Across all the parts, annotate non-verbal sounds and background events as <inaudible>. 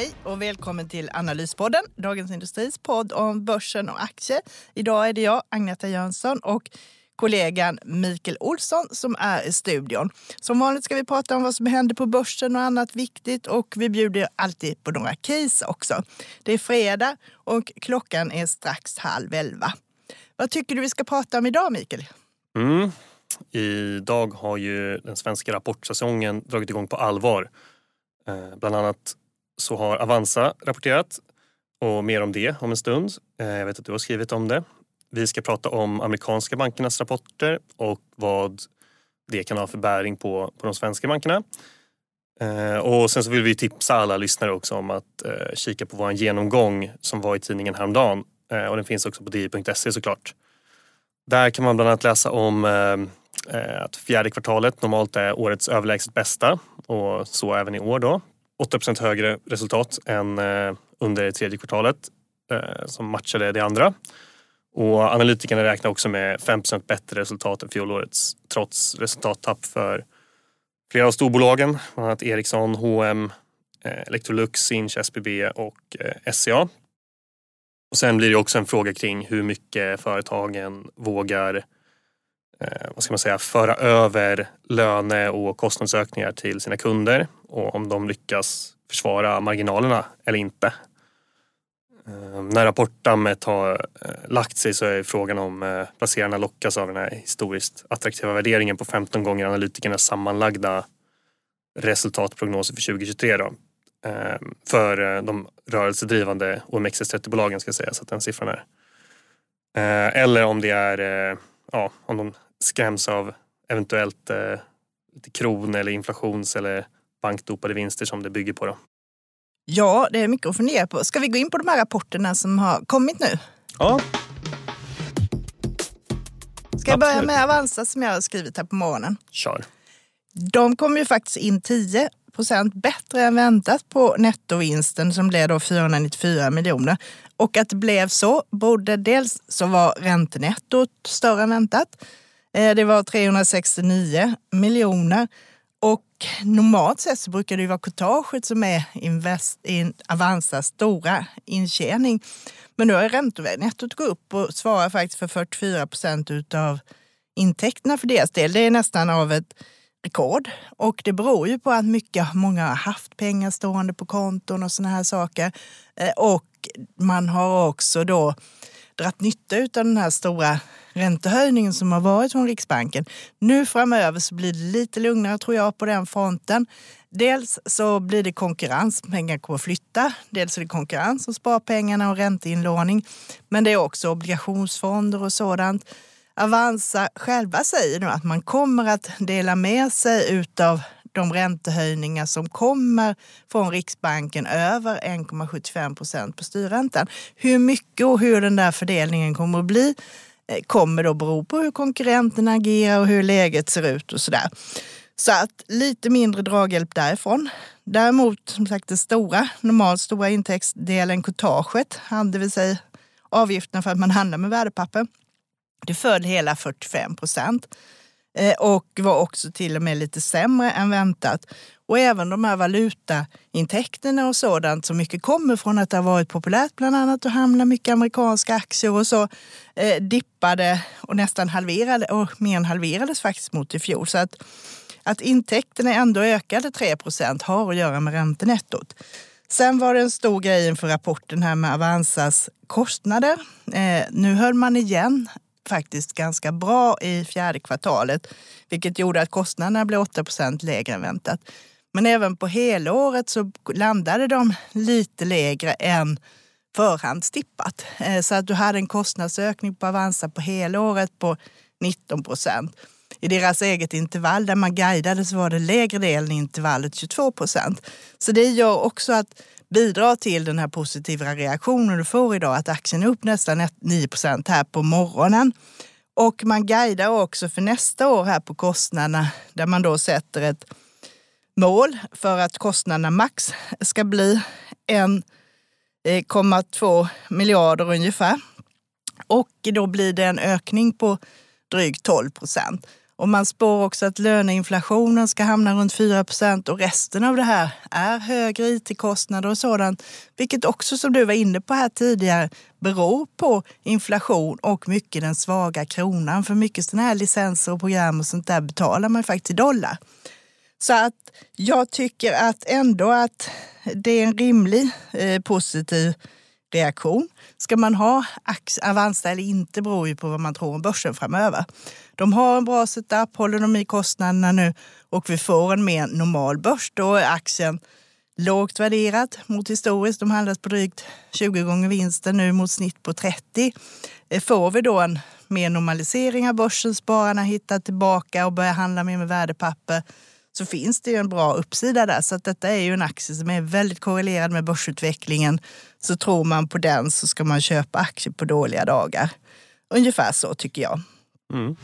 Hej och välkommen till Analyspodden, Dagens Industris podd om börsen och aktier. Idag är det jag, Agneta Jönsson och kollegan Mikael Olsson som är i studion. Som vanligt ska vi prata om vad som händer på börsen och annat viktigt och vi bjuder alltid på några case också. Det är fredag och klockan är strax halv elva. Vad tycker du vi ska prata om idag Mikael? Mm. Idag har ju den svenska rapportsäsongen dragit igång på allvar. Eh, bland annat så har Avanza rapporterat och mer om det om en stund. Eh, jag vet att du har skrivit om det. Vi ska prata om amerikanska bankernas rapporter och vad det kan ha för bäring på, på de svenska bankerna. Eh, och sen så vill vi tipsa alla lyssnare också om att eh, kika på vår genomgång som var i tidningen häromdagen. Och den finns också på di.se såklart. Där kan man bland annat läsa om att fjärde kvartalet normalt är årets överlägset bästa och så även i år då. 8% högre resultat än eh, under det tredje kvartalet eh, som matchade det andra. Och analytikerna räknar också med 5% bättre resultat än fjolårets trots resultattapp för flera av storbolagen, bland annat Ericsson, H&M, Electrolux, Sinch, SBB och SCA. Och sen blir det också en fråga kring hur mycket företagen vågar eh, Eh, vad ska man säga, föra över löne och kostnadsökningar till sina kunder och om de lyckas försvara marginalerna eller inte. Eh, när rapportdammet har eh, lagt sig så är frågan om eh, placerarna lockas av den här historiskt attraktiva värderingen på 15 gånger analytikernas sammanlagda resultatprognoser för 2023. Då. Eh, för eh, de rörelsedrivande OMXS30-bolagen ska sägas att den siffran är. Eller om det är, ja, om de skräms av eventuellt lite kron eller inflations eller bankdopade vinster som det bygger på. Då. Ja, det är mycket att fundera på. Ska vi gå in på de här rapporterna som har kommit nu? Ja. Ska jag börja med Avanza som jag har skrivit här på morgonen? Kör. De kom ju faktiskt in 10 procent bättre än väntat på nettovinsten som blev då 494 miljoner. Och att det blev så berodde dels så var räntenettot större än väntat. Eh, det var 369 miljoner och normalt sett så brukar det ju vara courtaget som är invest, in Avanzas stora intjäning. Men nu har räntenettot gått upp och svarar faktiskt för 44 procent av intäkterna för deras del. Det är nästan av ett rekord. Och det beror ju på att mycket, många har haft pengar stående på konton och sådana här saker. Eh, och man har också då dratt nytta av den här stora räntehöjningen som har varit från Riksbanken. Nu framöver så blir det lite lugnare tror jag på den fronten. Dels så blir det konkurrens, pengar kommer att flytta. Dels är det konkurrens om sparpengarna och ränteinlåning. Men det är också obligationsfonder och sådant. Avanza själva säger nu att man kommer att dela med sig utav de räntehöjningar som kommer från Riksbanken över 1,75 procent på styrräntan. Hur mycket och hur den där fördelningen kommer att bli eh, kommer då bero på hur konkurrenterna agerar och hur läget ser ut och sådär. Så att lite mindre draghjälp därifrån. Däremot, som sagt, den stora, normalt stora intäktsdelen, courtaget, det vill säga avgifterna för att man handlar med värdepapper, det föll hela 45 procent. Eh, och var också till och med lite sämre än väntat. Och även de här valutaintäkterna och sådant som mycket kommer från att det har varit populärt bland annat att handla mycket amerikanska aktier och så eh, dippade och nästan halverade och mer än halverades faktiskt mot i fjol. Så att, att intäkterna ändå ökade 3% har att göra med räntenettot. Sen var det en stor grej inför rapporten här med Avanzas kostnader. Eh, nu höll man igen faktiskt ganska bra i fjärde kvartalet, vilket gjorde att kostnaderna blev 8% lägre än väntat. Men även på helåret så landade de lite lägre än förhandstippat. Eh, så att du hade en kostnadsökning på Avanza på helåret på 19 procent. I deras eget intervall där man guidade så var det lägre delen i intervallet 22 procent. Så det gör också att bidrar till den här positiva reaktionen du får idag, att aktien är upp nästan 9 procent här på morgonen. Och man guidar också för nästa år här på kostnaderna där man då sätter ett mål för att kostnaderna max ska bli 1,2 eh, miljarder ungefär. Och då blir det en ökning på drygt 12 procent. Och man spår också att löneinflationen ska hamna runt 4 procent och resten av det här är högre it-kostnader och sådant. Vilket också, som du var inne på här tidigare, beror på inflation och mycket den svaga kronan. För mycket sådana här licenser och program och sånt där betalar man faktiskt i dollar. Så att jag tycker att ändå att det är en rimlig eh, positiv reaktion. Ska man ha Avanza eller inte beror ju på vad man tror om börsen framöver. De har en bra setup, håller de i kostnaderna nu och vi får en mer normal börs. Då är aktien lågt värderad mot historiskt. De handlas på drygt 20 gånger vinsten nu mot snitt på 30. Eh, får vi då en mer normalisering av börsen, spararna hittar tillbaka och börjar handla mer med värdepapper så finns det ju en bra uppsida där. Så att detta är ju en aktie som är väldigt korrelerad med börsutvecklingen. Så tror man på den så ska man köpa aktier på dåliga dagar. Ungefär så tycker jag. Mm.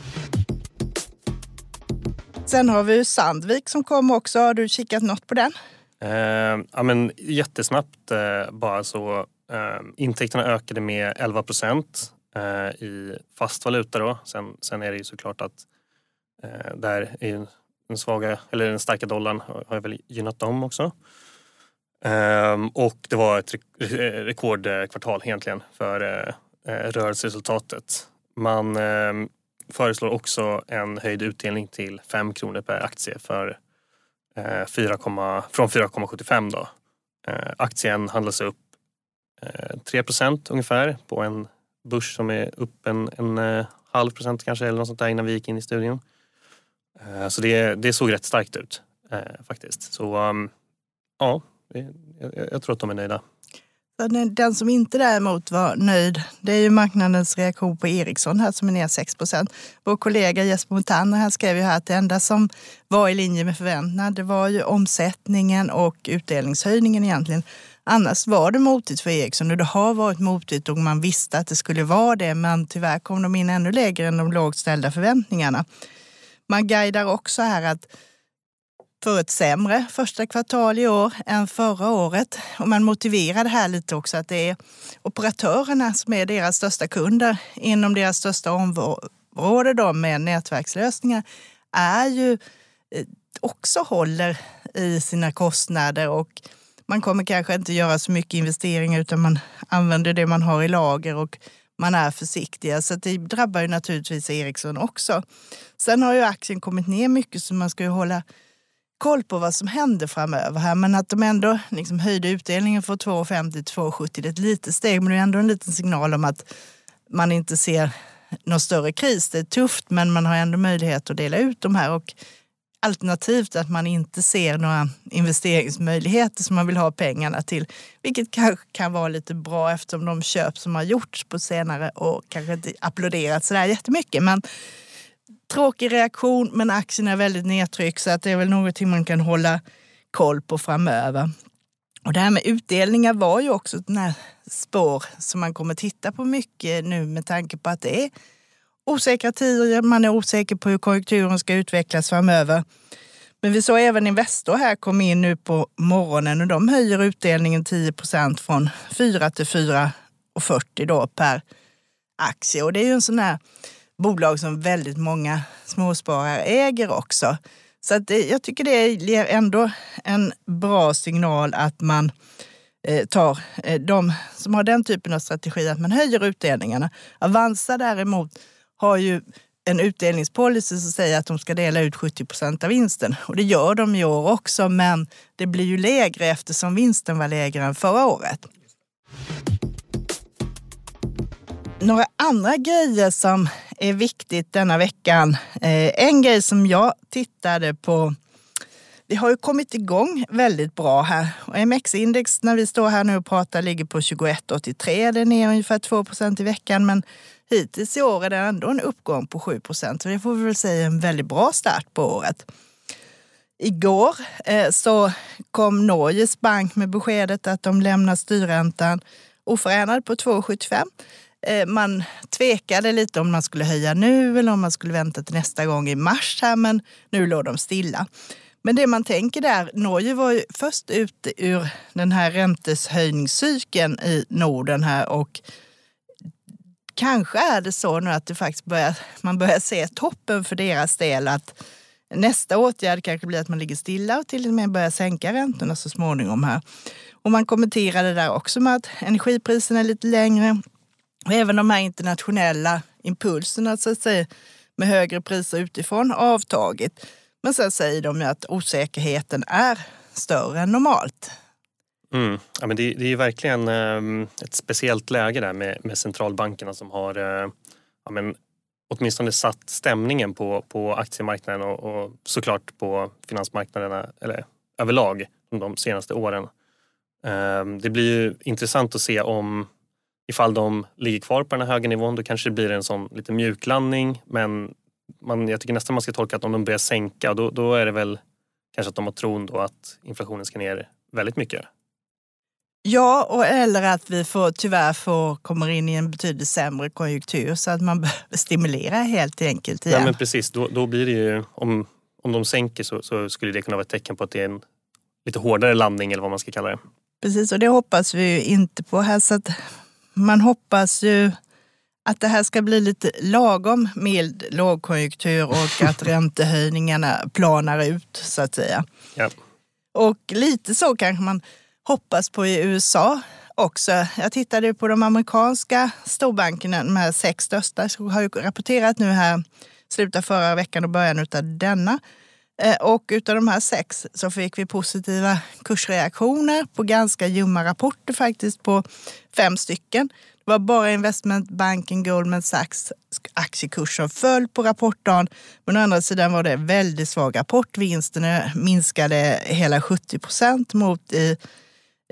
Sen har vi Sandvik som kom också. Har du kikat något på den? Eh, ja, men jättesnabbt eh, bara så. Eh, intäkterna ökade med 11 procent eh, i fast valuta. Då. Sen, sen är det ju såklart att eh, där är den svaga, eller den starka dollarn har väl gynnat dem också. Ehm, och det var ett rekordkvartal egentligen för eh, eh, rörelseresultatet. Man ehm, föreslår också en höjd utdelning till 5 kronor per aktie för, eh, 4, från 4,75 då. Eh, aktien handlas upp eh, uh, 3 ungefär på en börs som är upp en, en halv procent kanske eller något sånt där innan vi gick in i studion. Eh, så det, det såg rätt starkt ut eh, faktiskt. Så um, ja, jag, jag tror att de är nöjda. Den som inte däremot var nöjd, det är ju marknadens reaktion på Ericsson här som är ner 6 procent. Vår kollega Jesper Montaner här skrev ju här att det enda som var i linje med förväntningarna, det var ju omsättningen och utdelningshöjningen egentligen. Annars var det motigt för Ericsson och det har varit motigt och man visste att det skulle vara det, men tyvärr kom de in ännu lägre än de lågt ställda förväntningarna. Man guidar också här att för ett sämre första kvartal i år än förra året. Och man motiverar det här lite också att det är operatörerna som är deras största kunder inom deras största område då med nätverkslösningar är ju eh, också håller i sina kostnader och man kommer kanske inte göra så mycket investeringar utan man använder det man har i lager och man är försiktiga. Så det drabbar ju naturligtvis Ericsson också. Sen har ju aktien kommit ner mycket så man ska ju hålla koll på vad som händer framöver här. Men att de ändå liksom höjde utdelningen från 2,50 till 2,70 det är ett litet steg men det är ändå en liten signal om att man inte ser någon större kris. Det är tufft men man har ändå möjlighet att dela ut de här. Och Alternativt att man inte ser några investeringsmöjligheter som man vill ha pengarna till. Vilket kanske kan vara lite bra eftersom de köp som har gjorts på senare och kanske inte applåderats sådär jättemycket. Men tråkig reaktion men aktien är väldigt nedtryckt så att det är väl någonting man kan hålla koll på framöver. Och det här med utdelningar var ju också ett här spår som man kommer titta på mycket nu med tanke på att det är osäkra tider, man är osäker på hur konjunkturen ska utvecklas framöver. Men vi såg även Investor här kom in nu på morgonen och de höjer utdelningen 10 procent från 4 till 4,40 då per aktie. Och det är ju en sån här bolag som väldigt många småsparare äger också. Så att eh, jag tycker det ger ändå en bra signal att man eh, tar eh, de som har den typen av strategi, att man höjer utdelningarna. Avanza däremot har ju en utdelningspolicy som säger att de ska dela ut 70 procent av vinsten. Och det gör de i år också, men det blir ju lägre eftersom vinsten var lägre än förra året. Några andra grejer som är viktigt denna veckan. Eh, en grej som jag tittade på vi har ju kommit igång väldigt bra här. MX-index när vi står här nu och pratar ligger på 21,83. Det är ner ungefär 2 procent i veckan. Men hittills i år är det ändå en uppgång på 7 procent. Så det får vi väl säga är en väldigt bra start på året. Igår eh, så kom Norges bank med beskedet att de lämnar styrräntan oförändrad på 2,75. Eh, man tvekade lite om man skulle höja nu eller om man skulle vänta till nästa gång i mars här, men nu låg de stilla. Men det man tänker där, Norge var ju först ut ur den här ränteshöjningscykeln i Norden här och kanske är det så nu att det faktiskt börjar, man börjar se toppen för deras del. att Nästa åtgärd kanske blir att man ligger stilla och till och med börjar sänka räntorna så småningom här. Och man kommenterade där också med att energipriserna är lite längre. Och även de här internationella impulserna så att säga, med högre priser utifrån avtagit. Men sen säger de ju att osäkerheten är större än normalt. Mm. Ja, men det, det är verkligen eh, ett speciellt läge där med, med centralbankerna som har eh, ja, men, åtminstone satt stämningen på, på aktiemarknaden och, och såklart på finansmarknaderna eller överlag de senaste åren. Eh, det blir ju intressant att se om ifall de ligger kvar på den här höga nivån då kanske det blir en sån lite mjuklandning men man, jag tycker nästan man ska tolka att om de börjar sänka då, då är det väl kanske att de har tron då att inflationen ska ner väldigt mycket. Ja, och eller att vi får, tyvärr får, kommer in i en betydligt sämre konjunktur så att man <laughs> behöver stimulera helt enkelt igen. Ja, men precis. Då, då blir det ju, om, om de sänker så, så, skulle det kunna vara ett tecken på att det är en lite hårdare landning eller vad man ska kalla det. Precis, och det hoppas vi ju inte på här. Så att man hoppas ju att det här ska bli lite lagom mild lågkonjunktur och <laughs> att räntehöjningarna planar ut så att säga. Ja. Och lite så kanske man hoppas på i USA också. Jag tittade på de amerikanska storbankerna, de här sex största, som har rapporterat nu här slutet av förra veckan och början av denna. Eh, och utav de här sex så fick vi positiva kursreaktioner på ganska ljumma rapporter faktiskt på fem stycken. Det var bara investmentbanken Goldman Sachs aktiekurs som föll på rapportdagen. Men å andra sidan var det väldigt svag rapport. Vinsterna minskade hela 70 procent mot i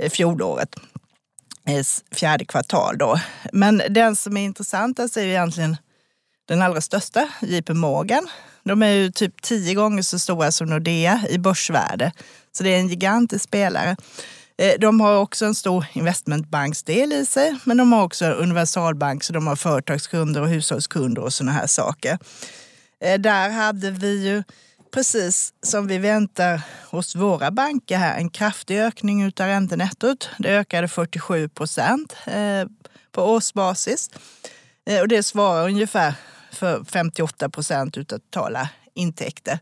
fjolåret fjärde kvartal. Då. Men den som är intressantast är ju egentligen den allra största, JP Morgan. De är ju typ tio gånger så stora som Nordea i börsvärde. Så det är en gigantisk spelare. Eh, de har också en stor investmentbanksdel i sig, men de har också universalbank, så de har företagskunder och hushållskunder och sådana här saker. Eh, där hade vi ju precis som vi väntar hos våra banker här, en kraftig ökning av räntenettot. Det ökade 47 procent eh, på årsbasis. Och det svarar ungefär för 58 procent av totala intäkter.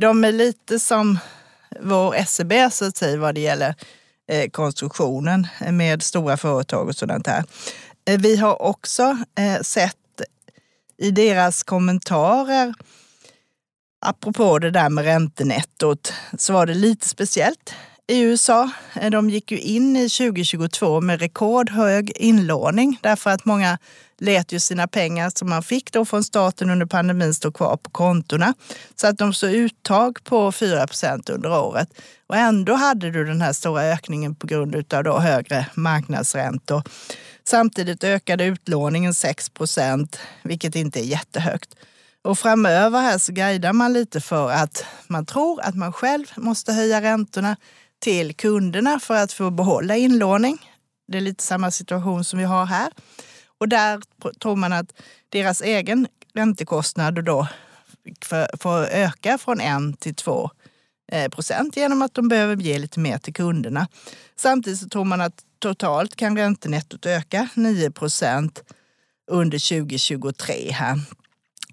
De är lite som vår SEB så att säga vad det gäller eh, konstruktionen med stora företag och sådant här. Eh, vi har också eh, sett i deras kommentarer apropå det där med räntenettot så var det lite speciellt i USA. Eh, de gick ju in i 2022 med rekordhög inlåning därför att många lät ju sina pengar som man fick då från staten under pandemin stå kvar på kontona. Så att de såg uttag på 4% under året. Och ändå hade du den här stora ökningen på grund av då högre marknadsräntor. Samtidigt ökade utlåningen 6% vilket inte är jättehögt. Och framöver här så guidar man lite för att man tror att man själv måste höja räntorna till kunderna för att få behålla inlåning. Det är lite samma situation som vi har här. Och där tror man att deras egen räntekostnad då får öka från 1 till 2 eh, procent genom att de behöver ge lite mer till kunderna. Samtidigt så tror man att totalt kan räntenettot öka 9 procent under 2023 här.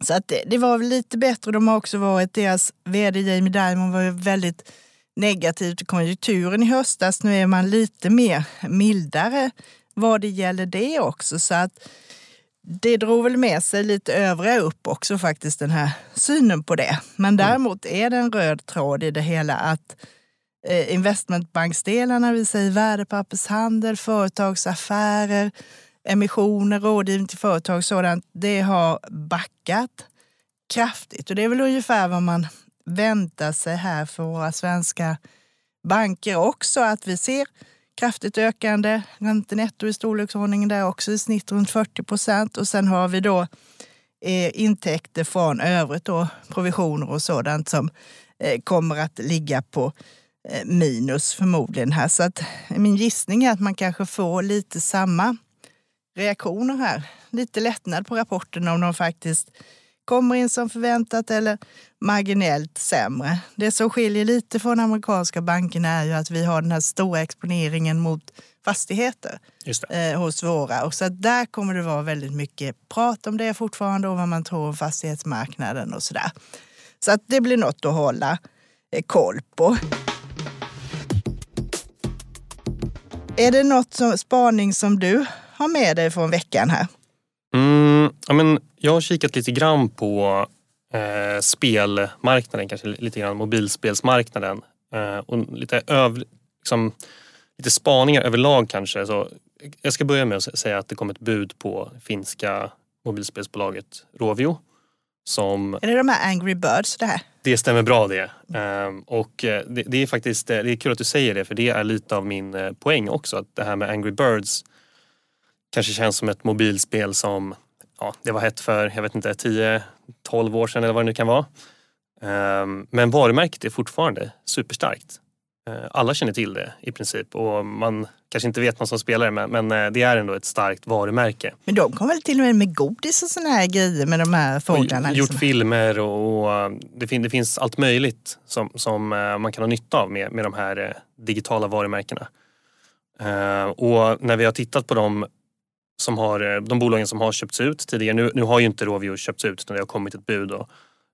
Så att det, det var lite bättre. De har också varit, deras vd Jamie Dimon var väldigt negativ till konjunkturen i höstas. Nu är man lite mer mildare vad det gäller det också. Så att det drog väl med sig lite övriga upp också faktiskt den här synen på det. Men mm. däremot är det en röd tråd i det hela att eh, investmentbanksdelarna, vill säga värdepappershandel, företagsaffärer, emissioner, rådgivning till företag sådant, det har backat kraftigt. Och det är väl ungefär vad man väntar sig här för våra svenska banker också, att vi ser kraftigt ökande räntenetto i storleksordningen där också i snitt runt 40 procent. Och sen har vi då eh, intäkter från övrigt då, provisioner och sådant som eh, kommer att ligga på eh, minus förmodligen här. Så att eh, min gissning är att man kanske får lite samma reaktioner här lite lättnad på rapporten om de faktiskt kommer in som förväntat eller marginellt sämre. Det som skiljer lite från amerikanska bankerna är ju att vi har den här stora exponeringen mot fastigheter eh, hos våra. Och så där kommer det vara väldigt mycket prat om det fortfarande och vad man tror om fastighetsmarknaden och sådär. Så att det blir något att hålla eh, koll på. Är det något som, spaning som du har med dig från veckan här? Mm, ja, men jag har kikat lite grann på eh, spelmarknaden, kanske lite grann mobilspelsmarknaden. Eh, och lite, öv, liksom, lite spaningar överlag kanske. Så jag ska börja med att säga att det kom ett bud på finska mobilspelsbolaget Rovio. Som, är det de här Angry Birds det här? Det stämmer bra det. Um, och eh, det, det, är faktiskt det är kul att du säger det för det är lite av min eh, poäng också. Att det här med Angry Birds kanske känns som ett mobilspel som ja, det var hett för, jag vet inte, 10-12 år sedan eller vad det nu kan vara. Um, men varumärket är fortfarande superstarkt. Uh, alla känner till det i princip och man kanske inte vet någon som spelar det men, men uh, det är ändå ett starkt varumärke. Men de kom väl till och med med godis och såna här grejer med de här fåglarna? Liksom. Gjort filmer och, och eh, det, fin, det, finns allt möjligt som, som man kan ha nytta av med, med de här digitala varumärkena. och när vi har tittat på dem som har, eh, de bolagen som har köpts ut tidigare. Nu, nu har ju inte Rovio köpts ut utan det har kommit ett bud. Då.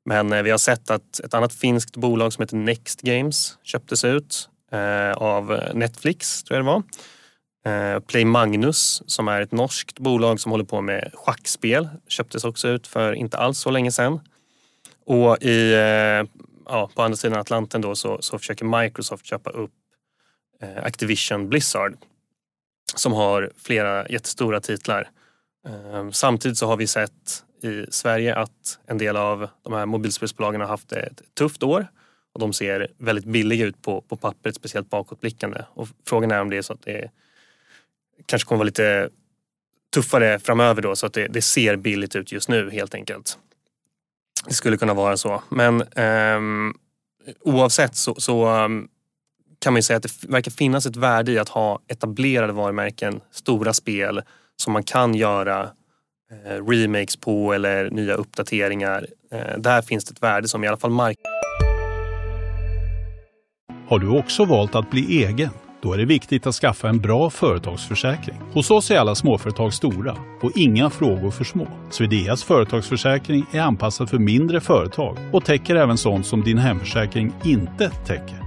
Men eh, vi har sett att ett annat finskt bolag som heter Next Games köptes ut eh, av eh, Netflix, tror jag det var. Eh, Play Magnus som är ett norskt bolag som håller på med schackspel köptes också ut för inte alls så länge sedan. Och i, eh, ja, på andra sidan Atlanten då så, så försöker Microsoft köpa upp eh, Activision Blizzard som har flera jättestora titlar. Eh, samtidigt så har vi sett i Sverige att en del av de här mobilspelsbolagen har haft ett tufft år och de ser väldigt billiga ut på, på pappret, speciellt bakåtblickande. Och frågan är om det är så att det kanske kommer vara lite tuffare framöver då så att det, det ser billigt ut just nu helt enkelt. Det skulle kunna vara så. Men um, oavsett så, så um, kan man säga att det verkar finnas ett värde i att ha etablerade varumärken, stora spel som man kan göra eh, remakes på eller nya uppdateringar. Eh, där finns det ett värde som i alla fall mark... Har du också valt att bli egen? Då är det viktigt att skaffa en bra företagsförsäkring. Hos oss är alla småföretag stora och inga frågor för små. Swedeas företagsförsäkring är anpassad för mindre företag och täcker även sånt som din hemförsäkring inte täcker.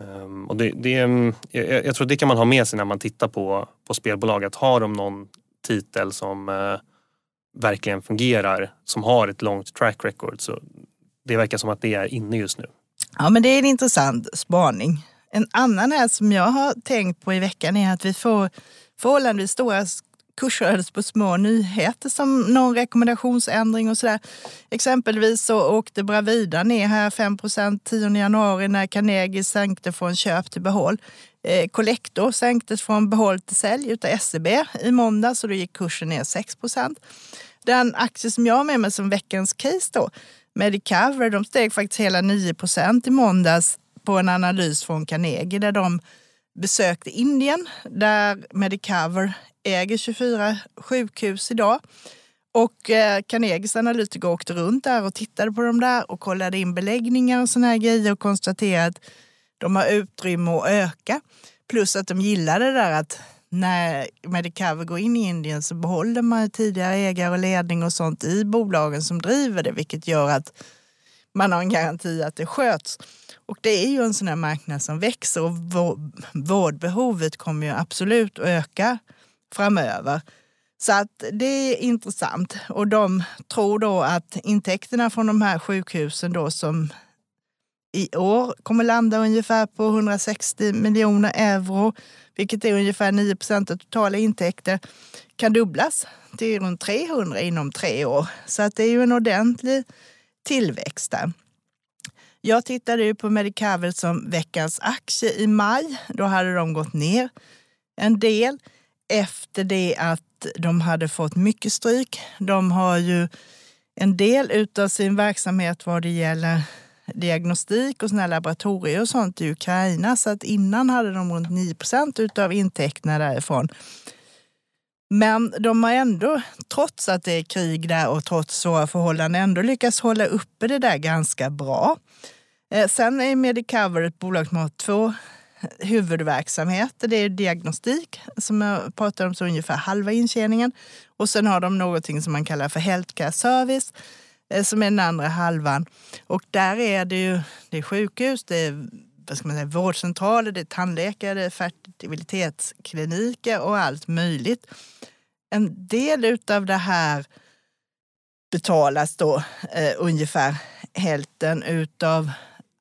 Um, och det, det, jag, jag tror det kan man ha med sig när man tittar på, på spelbolag. Att har de någon titel som uh, verkligen fungerar, som har ett långt track record. Så det verkar som att det är inne just nu. Ja, men det är en intressant spaning. En annan här som jag har tänkt på i veckan är att vi får förhållandevis stora kursrörelse på små nyheter som någon rekommendationsändring och sådär. Exempelvis så åkte Bravida ner här 5% 10 januari när Carnegie sänkte från köp till behåll. Eh, Collector sänktes från behåll till sälj utav SEB i måndag så då gick kursen ner 6% Den aktie som jag har med mig som veckans case då, Medicover, de steg faktiskt hela 9% i måndags på en analys från Carnegie där de besökte Indien där Medicover äger 24 sjukhus idag. Och eh, Carnegies analytiker åkte runt där och tittade på dem där och kollade in beläggningar och såna här grejer och konstaterade att de har utrymme att öka. Plus att de gillade det där att när Medicover går in i Indien så behåller man tidigare ägare och ledning och sånt i bolagen som driver det, vilket gör att man har en garanti att det sköts. Och det är ju en sån här marknad som växer och vårdbehovet kommer ju absolut att öka framöver. Så att det är intressant. Och de tror då att intäkterna från de här sjukhusen då som i år kommer landa ungefär på 160 miljoner euro, vilket är ungefär 9 procent av totala intäkter, kan dubblas till runt 300 inom tre år. Så att det är ju en ordentlig tillväxten. Jag tittade ju på Medicover som veckans aktie i maj. Då hade de gått ner en del efter det att de hade fått mycket stryk. De har ju en del av sin verksamhet vad det gäller diagnostik och såna laboratorier och sånt i Ukraina. Så att innan hade de runt 9 procent av intäkterna därifrån. Men de har ändå, trots att det är krig där och trots svåra förhållanden, ändå lyckas hålla uppe det där ganska bra. Eh, sen är Medicover ett bolag som har två huvudverksamheter. Det är diagnostik, som jag pratade om, så ungefär halva intjäningen. Och sen har de någonting som man kallar för healthcare service, eh, som är den andra halvan. Och där är det ju det är sjukhus, det är vad ska man säga, vårdcentraler, det är tandläkare, det är fertilitetskliniker och allt möjligt. En del av det här betalas då eh, ungefär hälften utav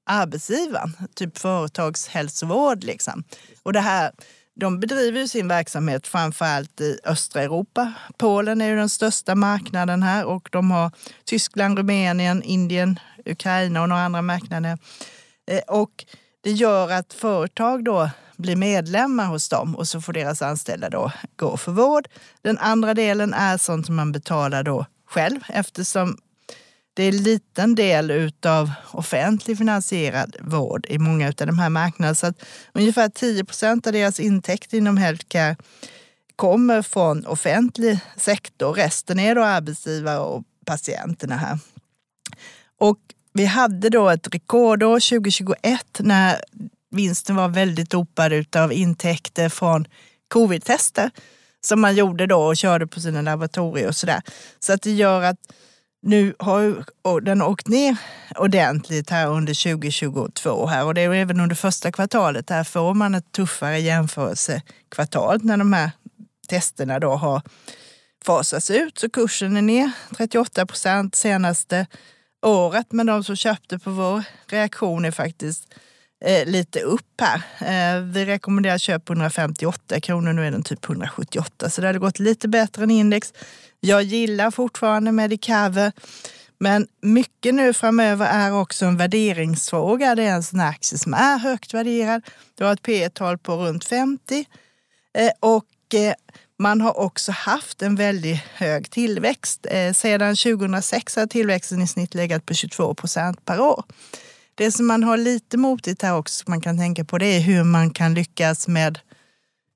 arbetsgivaren, typ företagshälsovård. Liksom. Och det här, de bedriver ju sin verksamhet framförallt i östra Europa. Polen är ju den största marknaden här och de har Tyskland, Rumänien, Indien, Ukraina och några andra marknader. Eh, och det gör att företag då blir medlemmar hos dem och så får deras anställda då gå för vård. Den andra delen är sånt som man betalar då själv eftersom det är en liten del av offentlig finansierad vård i många av de här marknaderna. Så att ungefär 10 procent av deras intäkter inom healthcare kommer från offentlig sektor. Resten är då arbetsgivare och patienterna här. Och vi hade då ett rekordår 2021 när vinsten var väldigt dopad av intäkter från covid-tester som man gjorde då och körde på sina laboratorier och sådär. Så att det gör att nu har den åkt ner ordentligt här under 2022 här och det är även under första kvartalet. Här får man ett tuffare jämförelsekvartal när de här testerna då har fasats ut. Så kursen är ner 38 procent senaste året. Men de som köpte på vår reaktion är faktiskt eh, lite upp här. Eh, vi rekommenderar köp på 158 kronor, nu är den typ 178 så det hade gått lite bättre än index. Jag gillar fortfarande Medicover. Men mycket nu framöver är också en värderingsfråga. Det är en sån aktie som är högt värderad. Du har ett P tal på runt 50 eh, och eh, man har också haft en väldigt hög tillväxt. Eh, sedan 2006 har tillväxten i snitt legat på 22 procent per år. Det som man har lite motigt här också, man kan tänka på, det är hur man kan lyckas med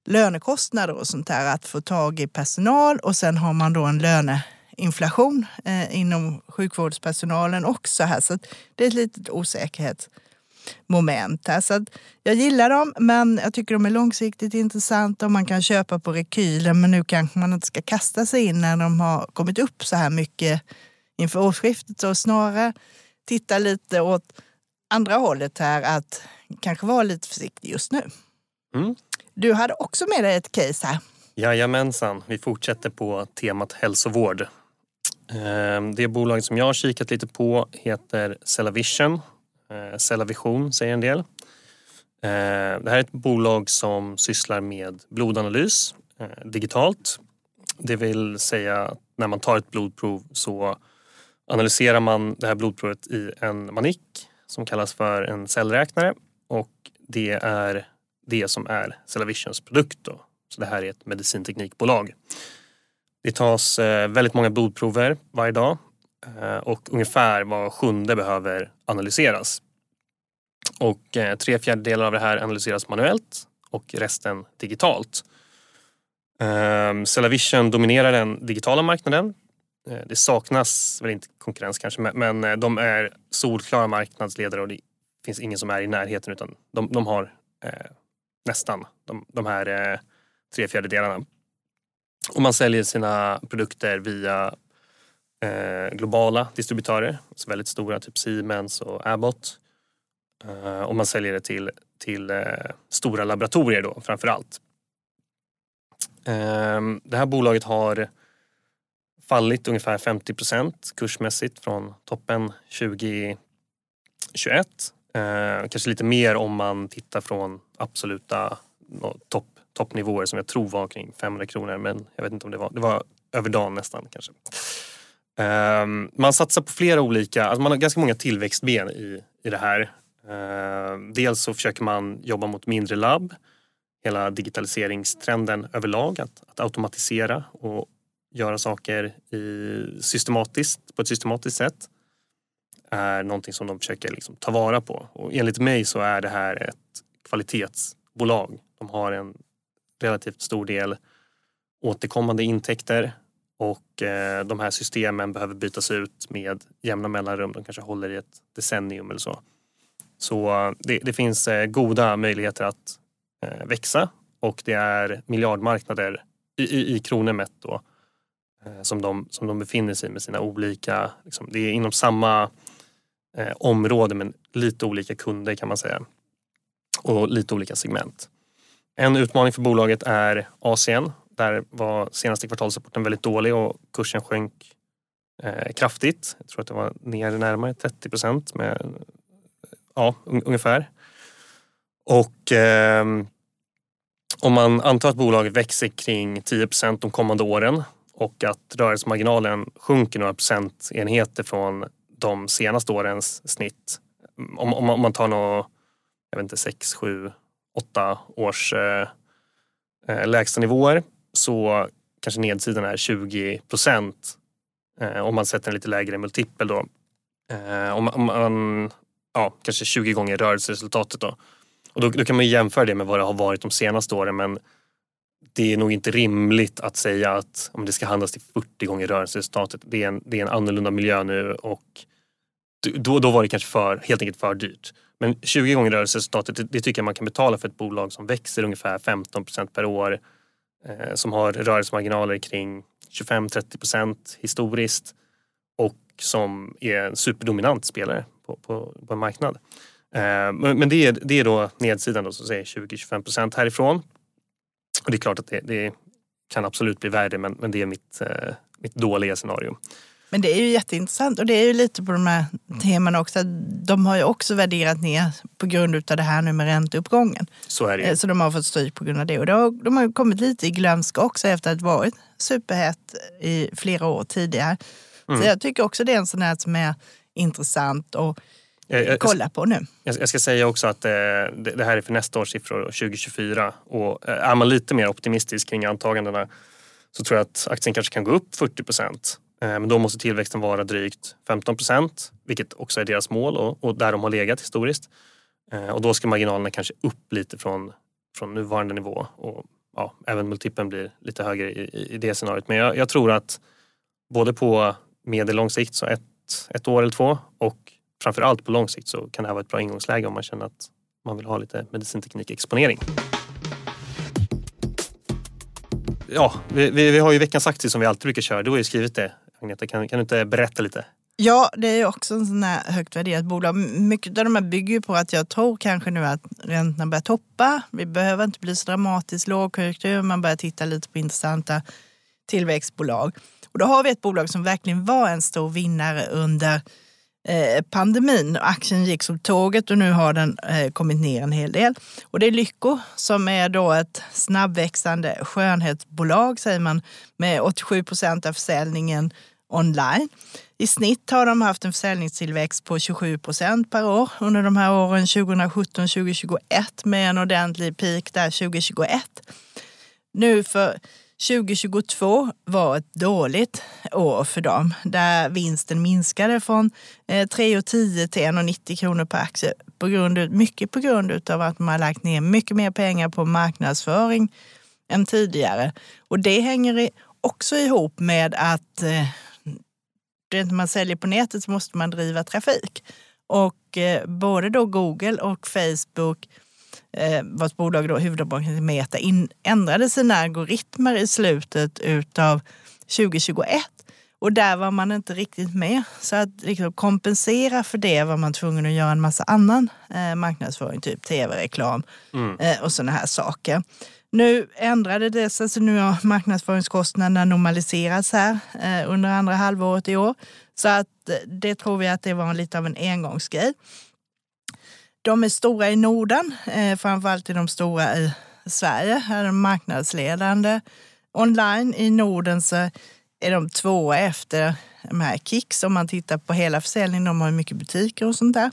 lönekostnader och sånt där, att få tag i personal och sen har man då en löneinflation eh, inom sjukvårdspersonalen också här. Så det är ett litet osäkerhetsmoment här. Så jag gillar dem, men jag tycker de är långsiktigt intressanta och man kan köpa på rekylen. Men nu kanske man inte ska kasta sig in när de har kommit upp så här mycket inför årsskiftet. Så snarare titta lite åt andra hållet här, att kanske vara lite försiktig just nu. Mm. Du hade också med dig ett case här. Jajamensan, vi fortsätter på temat hälsovård. Ehm, det bolag som jag har kikat lite på heter Cellavision. Eh, Cellavision säger en del. Eh, det här är ett bolag som sysslar med blodanalys eh, digitalt. Det vill säga att när man tar ett blodprov så analyserar man det här blodprovet i en manik som kallas för en cellräknare och det är det som är Cellavisions produkt. Då. Så det här är ett medicinteknikbolag. Det tas väldigt många blodprover varje dag Eh, och ungefär var sjunde behöver analyseras. Och eh, tre fjärdedelar av det här analyseras manuellt och resten digitalt. Ehm, Cellavision dominerar den digitala marknaden. Eh, det saknas väl inte konkurrens kanske men de är solklara marknadsledare och det finns ingen som är i närheten utan de, de har nästan de, de här eh, tre fjärdedelarna. Och man säljer sina produkter via Eh, globala distributörer, alltså väldigt stora, typ Siemens och Abbott. Eh, och man säljer det till, till eh, stora laboratorier då framför allt. Eh, det här bolaget har fallit ungefär 50 procent kursmässigt från toppen 2021 Eh, kanske lite mer om man tittar från absoluta topp, toppnivåer som jag tror var kring 500 kronor men jag vet inte om det var, det var över dagen nästan kanske. Ehm, man satsar på flera olika, alltså man har ganska många tillväxtben i, i det här. Ehm, dels så försöker man jobba mot mindre labb. Hela digitaliseringstrenden överlag, att, att automatisera och göra saker i systematiskt, på ett systematiskt sätt är någonting som de försöker liksom ta vara på. Och enligt mig så är det här ett kvalitetsbolag. De har en relativt stor del återkommande intäkter och eh, de här systemen behöver bytas ut med jämna mellanrum. De kanske håller i ett decennium eller så. Så eh, det, det finns eh, goda möjligheter att eh, växa och det är miljardmarknader i, i, i kronor mätt då, eh, som, de, som de befinner sig i med sina olika, liksom, det är inom samma eh, område men lite olika kunder kan man säga. Och lite olika segment. En utmaning för bolaget är Asien. Där var senaste kvartalsrapporten väldigt dålig och kursen sjönk eh, kraftigt. Jag tror att det var ner närmare 30 procent med ja, ungefär. Och eh, om man antar att bolaget växer kring 10 procent de kommande åren och att rörelsemarginalen sjunker några procentenheter från de senaste årens snitt. Om, om, om man tar några, jag vet inte, 6, 7, 8 års eh, eh lägsta nivåer så kanske nedsidan är 20 procent eh, om man sätter en lite lägre multipel då. Eh, om, om man, ja, kanske 20 gånger rörelseresultatet då. Och då, då kan man jämföra det med vad det har varit de senaste åren men det är nog inte rimligt att säga att om det ska handlas till 40 gånger rörelseresultatet. Det är en, det är en annorlunda miljö nu och då, då var det kanske för, helt enkelt för dyrt. Men 20 gånger rörelseresultatet, det, det tycker jag man kan betala för ett bolag som växer ungefär 15 procent per år. Eh, som har rörelsemarginaler kring 25-30 procent historiskt och som är en superdominant spelare på, på, på en marknad. Eh, men, det, är, det är då nedsidan då, som säger 20-25 procent härifrån. Och det är klart att det, det, kan absolut bli värre men, men det är mitt, eh, mitt dåliga scenario. Men det är ju jätteintressant och det är ju lite på de här temana också. De har ju också värderat ner på grund av det här nu med ränteuppgången. Så är det eh, Så de har fått stryk på grund av det. Och har, de har kommit lite i glömska också efter att ha varit superhett i flera år tidigare. Mm. Så jag tycker också det är en sån här som är intressant att jag, kolla på nu. Jag, ska säga också att eh, det, här är för nästa års siffror, 2024. Och eh, är man lite mer optimistisk kring antagandena så tror jag att aktien kanske kan gå upp 40 procent. Eh, men då måste tillväxten vara drygt 15 procent, vilket också är deras mål och, och där de har legat historiskt. Eh, och då ska marginalerna kanske upp lite från, från nuvarande nivå och ja, även multipeln blir lite högre i, i det scenariot. Men jag, jag, tror att både på medellång sikt, så ett, ett år eller två och framförallt på lång sikt så kan det här vara ett bra ingångsläge om man känner att man vill ha lite medicinteknikexponering ja, vi, vi, vi, har ju veckans aktie som vi alltid brukar köra. Du har ju skrivit det. Agneta, kan, kan du inte berätta lite? Ja, det är också en sån här högt värderat bolag. Mycket av de här bygger ju på att jag tror kanske nu att räntorna börjar toppa. Vi behöver inte bli så dramatiskt lågkonjunktur. Man börjar titta lite på intressanta tillväxtbolag. Och då har vi ett bolag som verkligen var en stor vinnare under Eh, pandemin. Aktien gick som tåget och nu har den eh, kommit ner en hel del. Och det är Lycko som är då ett snabbväxande skönhetsbolag säger man med 87 procent av försäljningen online. I snitt har de haft en försäljningstillväxt på 27 procent per år under de här åren 2017-2021 med en ordentlig peak där 2021. Nu för 2022 var ett dåligt år för dem där vinsten minskade från eh, 3,10 till 1,90 kronor per aktie. På grund, mycket på grund av att man har lagt ner mycket mer pengar på marknadsföring än tidigare. Och det hänger också ihop med att eh, när man säljer på nätet så måste man driva trafik. Och eh, både då Google och Facebook eh, vars bolag då, huvudbolaget Meta, in, ändrade sina algoritmer i slutet utav 2021. Och där var man inte riktigt med. Så att liksom kompensera för det var man tvungen att göra en massa annan eh, marknadsföring, typ tv-reklam mm. eh, och sådana här saker. Nu ändrade det sig, så nu har marknadsföringskostnaderna normaliserats här eh, under andra halvåret i år. Så att eh, det tror vi att det var lite av en engångsgrej. De är stora i Norden, eh, framförallt är de stora i Sverige. Här är de marknadsledande. Online i Norden så är de tvåa efter de här Kicks om man tittar på hela försäljningen. De har mycket butiker och sånt där.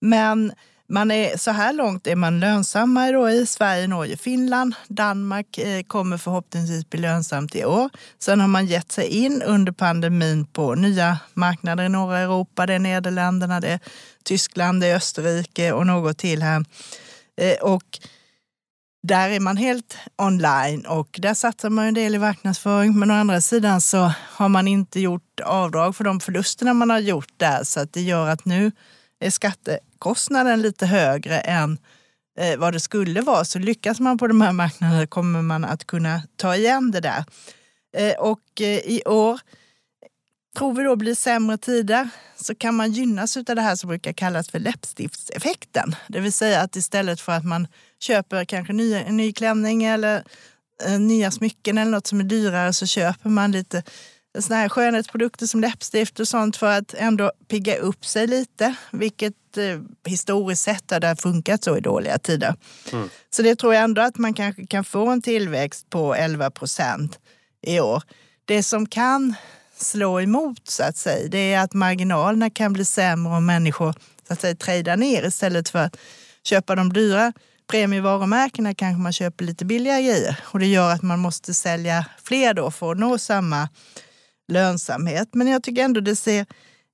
Men man är, så här långt är man lönsamma då i Sverige, Norge, Finland. Danmark eh, kommer förhoppningsvis bli lönsamt i år. Sen har man gett sig in under pandemin på nya marknader i norra Europa. Det är Nederländerna, det är Tyskland, det är Österrike och något till här. Eh, och där är man helt online och där satsar man en del i marknadsföring. Men å andra sidan så har man inte gjort avdrag för de förlusterna man har gjort där så att det gör att nu skattekostnaden lite högre än eh, vad det skulle vara. Så lyckas man på de här marknaderna kommer man att kunna ta igen det där. Eh, och eh, i år tror vi då blir sämre tider så kan man gynnas av det här som brukar kallas för läppstiftseffekten. Det vill säga att istället för att man köper kanske ny, en ny klänning eller nya smycken eller något som är dyrare så köper man lite såna här skönhetsprodukter som läppstift och sånt för att ändå pigga upp sig lite. Vilket eh, historiskt sett har det funkat så i dåliga tider. Mm. Så det tror jag ändå att man kanske kan få en tillväxt på 11 procent i år. Det som kan slå emot så att säga, det är att marginalerna kan bli sämre om människor så att säga trejdar ner istället för att köpa de dyra premievarumärkena kanske man köper lite billigare grejer och det gör att man måste sälja fler då för att nå samma lönsamhet. Men jag tycker ändå det ser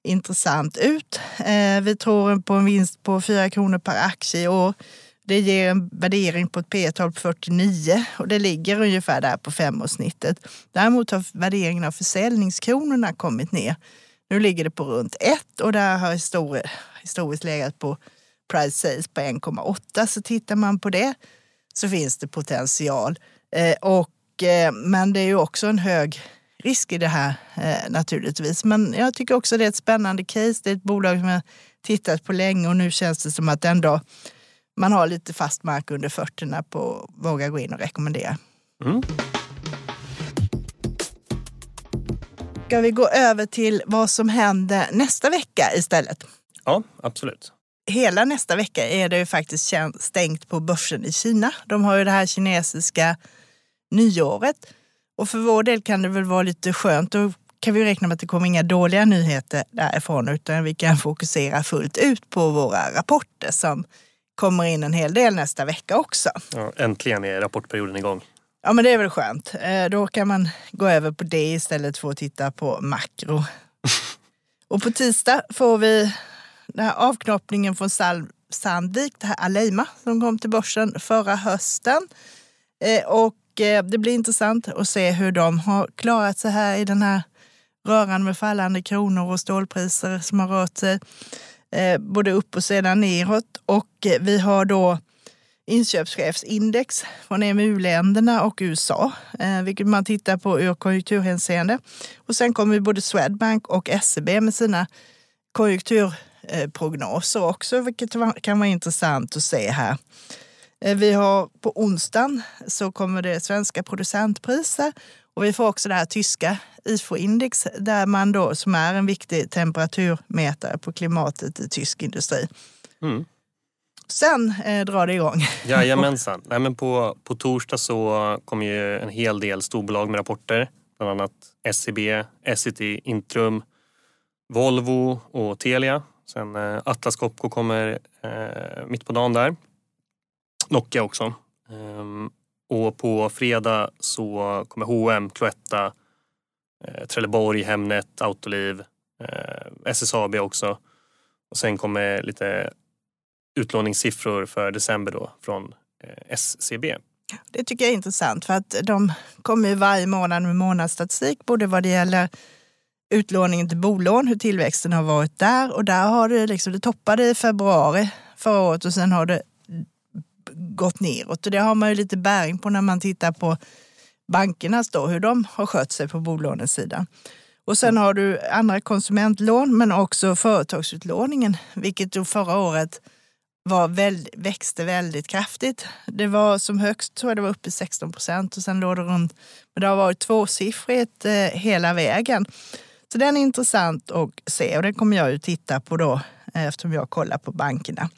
intressant ut. Eh, vi tror på en vinst på 4 kronor per aktie i år. Det ger en värdering på ett P tal på 49 och det ligger ungefär där på femårssnittet. Däremot har värderingen av försäljningskronorna kommit ner. Nu ligger det på runt 1 och där har historiskt legat på price sales på 1,8. Så tittar man på det så finns det potential. Eh, och, eh, men det är ju också en hög risk i det här eh, naturligtvis. Men jag tycker också det är ett spännande case. Det är ett bolag som jag tittat på länge och nu känns det som att ändå man har lite fast mark under fötterna på att våga gå in och rekommendera. Mm. Ska vi gå över till vad som händer nästa vecka istället? Ja, absolut. Hela nästa vecka är det ju faktiskt stängt på börsen i Kina. De har ju det här kinesiska nyåret. Och för vår del kan det väl vara lite skönt. Då kan vi räkna med att det kommer inga dåliga nyheter därifrån utan vi kan fokusera fullt ut på våra rapporter som kommer in en hel del nästa vecka också. Ja, äntligen är rapportperioden igång. Ja men det är väl skönt. Eh, då kan man gå över på det istället för att titta på makro. <laughs> och på tisdag får vi den här avknoppningen från Sandvik, det här Aleima som kom till börsen förra hösten. Eh, och Eh, det blir intressant att se hur de har klarat sig här i den här röran med fallande kronor och stålpriser som har rört sig eh, både upp och sedan neråt. Och eh, vi har då inköpschefsindex från EMU-länderna och USA, vilket man tittar på ur konjunkturhänseende. Och sen kommer både Swedbank och SEB med sina konjunkturprognoser också, vilket kan vara intressant att se här. Eh, vi har på onsdagen så kommer det svenska producentpriser och vi får också det här tyska IFO-index där man då, som är en viktig temperaturmätare på klimatet i tysk industri. Mm. Sen eh, drar det igång. <laughs> Jajamensan. Nej, men på, på torsdag så kommer ju en hel del storbolag med rapporter. Bland annat SEB, Essity, Intrum, Volvo och Telia. Sen eh, Atlas Copco kommer eh, mitt på dagen där. Nokia också. Ehm, och på fredag så kommer H&M, Cloetta, eh, Trelleborg, Hemnet, Autoliv, eh, SSAB också. Och sen kommer lite utlåningssiffror för december då från eh, SCB. Det tycker jag är intressant för att de kommer ju varje månad med månadsstatistik både vad det gäller utlåningen till bolån, hur tillväxten har varit där och där har det liksom, det toppade i februari förra året och sen har det gått neråt. Och det har man ju lite bäring på när man tittar på bankernas då, hur de har skött sig på bolånesidan. Och sen har du andra konsumentlån men också företagsutlåningen, vilket då förra året var väldigt, växte väldigt kraftigt. Det var som högst tror jag det var uppe i 16 procent och sen låg det runt, men det har varit tvåsiffrigt eh, hela vägen. Så den är intressant att se och den kommer jag ju titta på då eh, eftersom jag kollar på bankerna.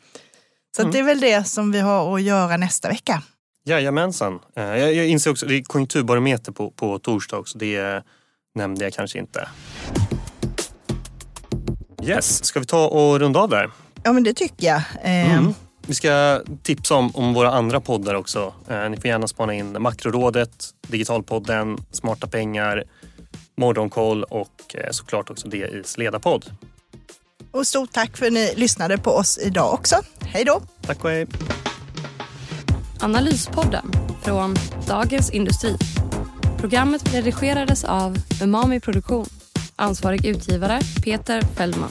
Så mm. det är väl det som vi har att göra nästa vecka. Jajamensan. Eh, jag, jag inser också, det är konjunkturbarometer på, på torsdag också. Det nämnde jag kanske inte. Yes, ska vi ta och runda av där? Ja, men det tycker jag. Eh, Mm. Vi ska tipsa om, om våra andra poddar också. Eh, ni får gärna spana in Makrorådet, Digitalpodden, Smarta pengar, Morgonkoll och eh, såklart också DIs ledarpodd. Och stort tack för att ni lyssnade på oss idag också. Hej då! Tack och hej! Analyspodden från Dagens Industri. Programmet redigerades av Umami Produktion. Ansvarig utgivare Peter Fellman.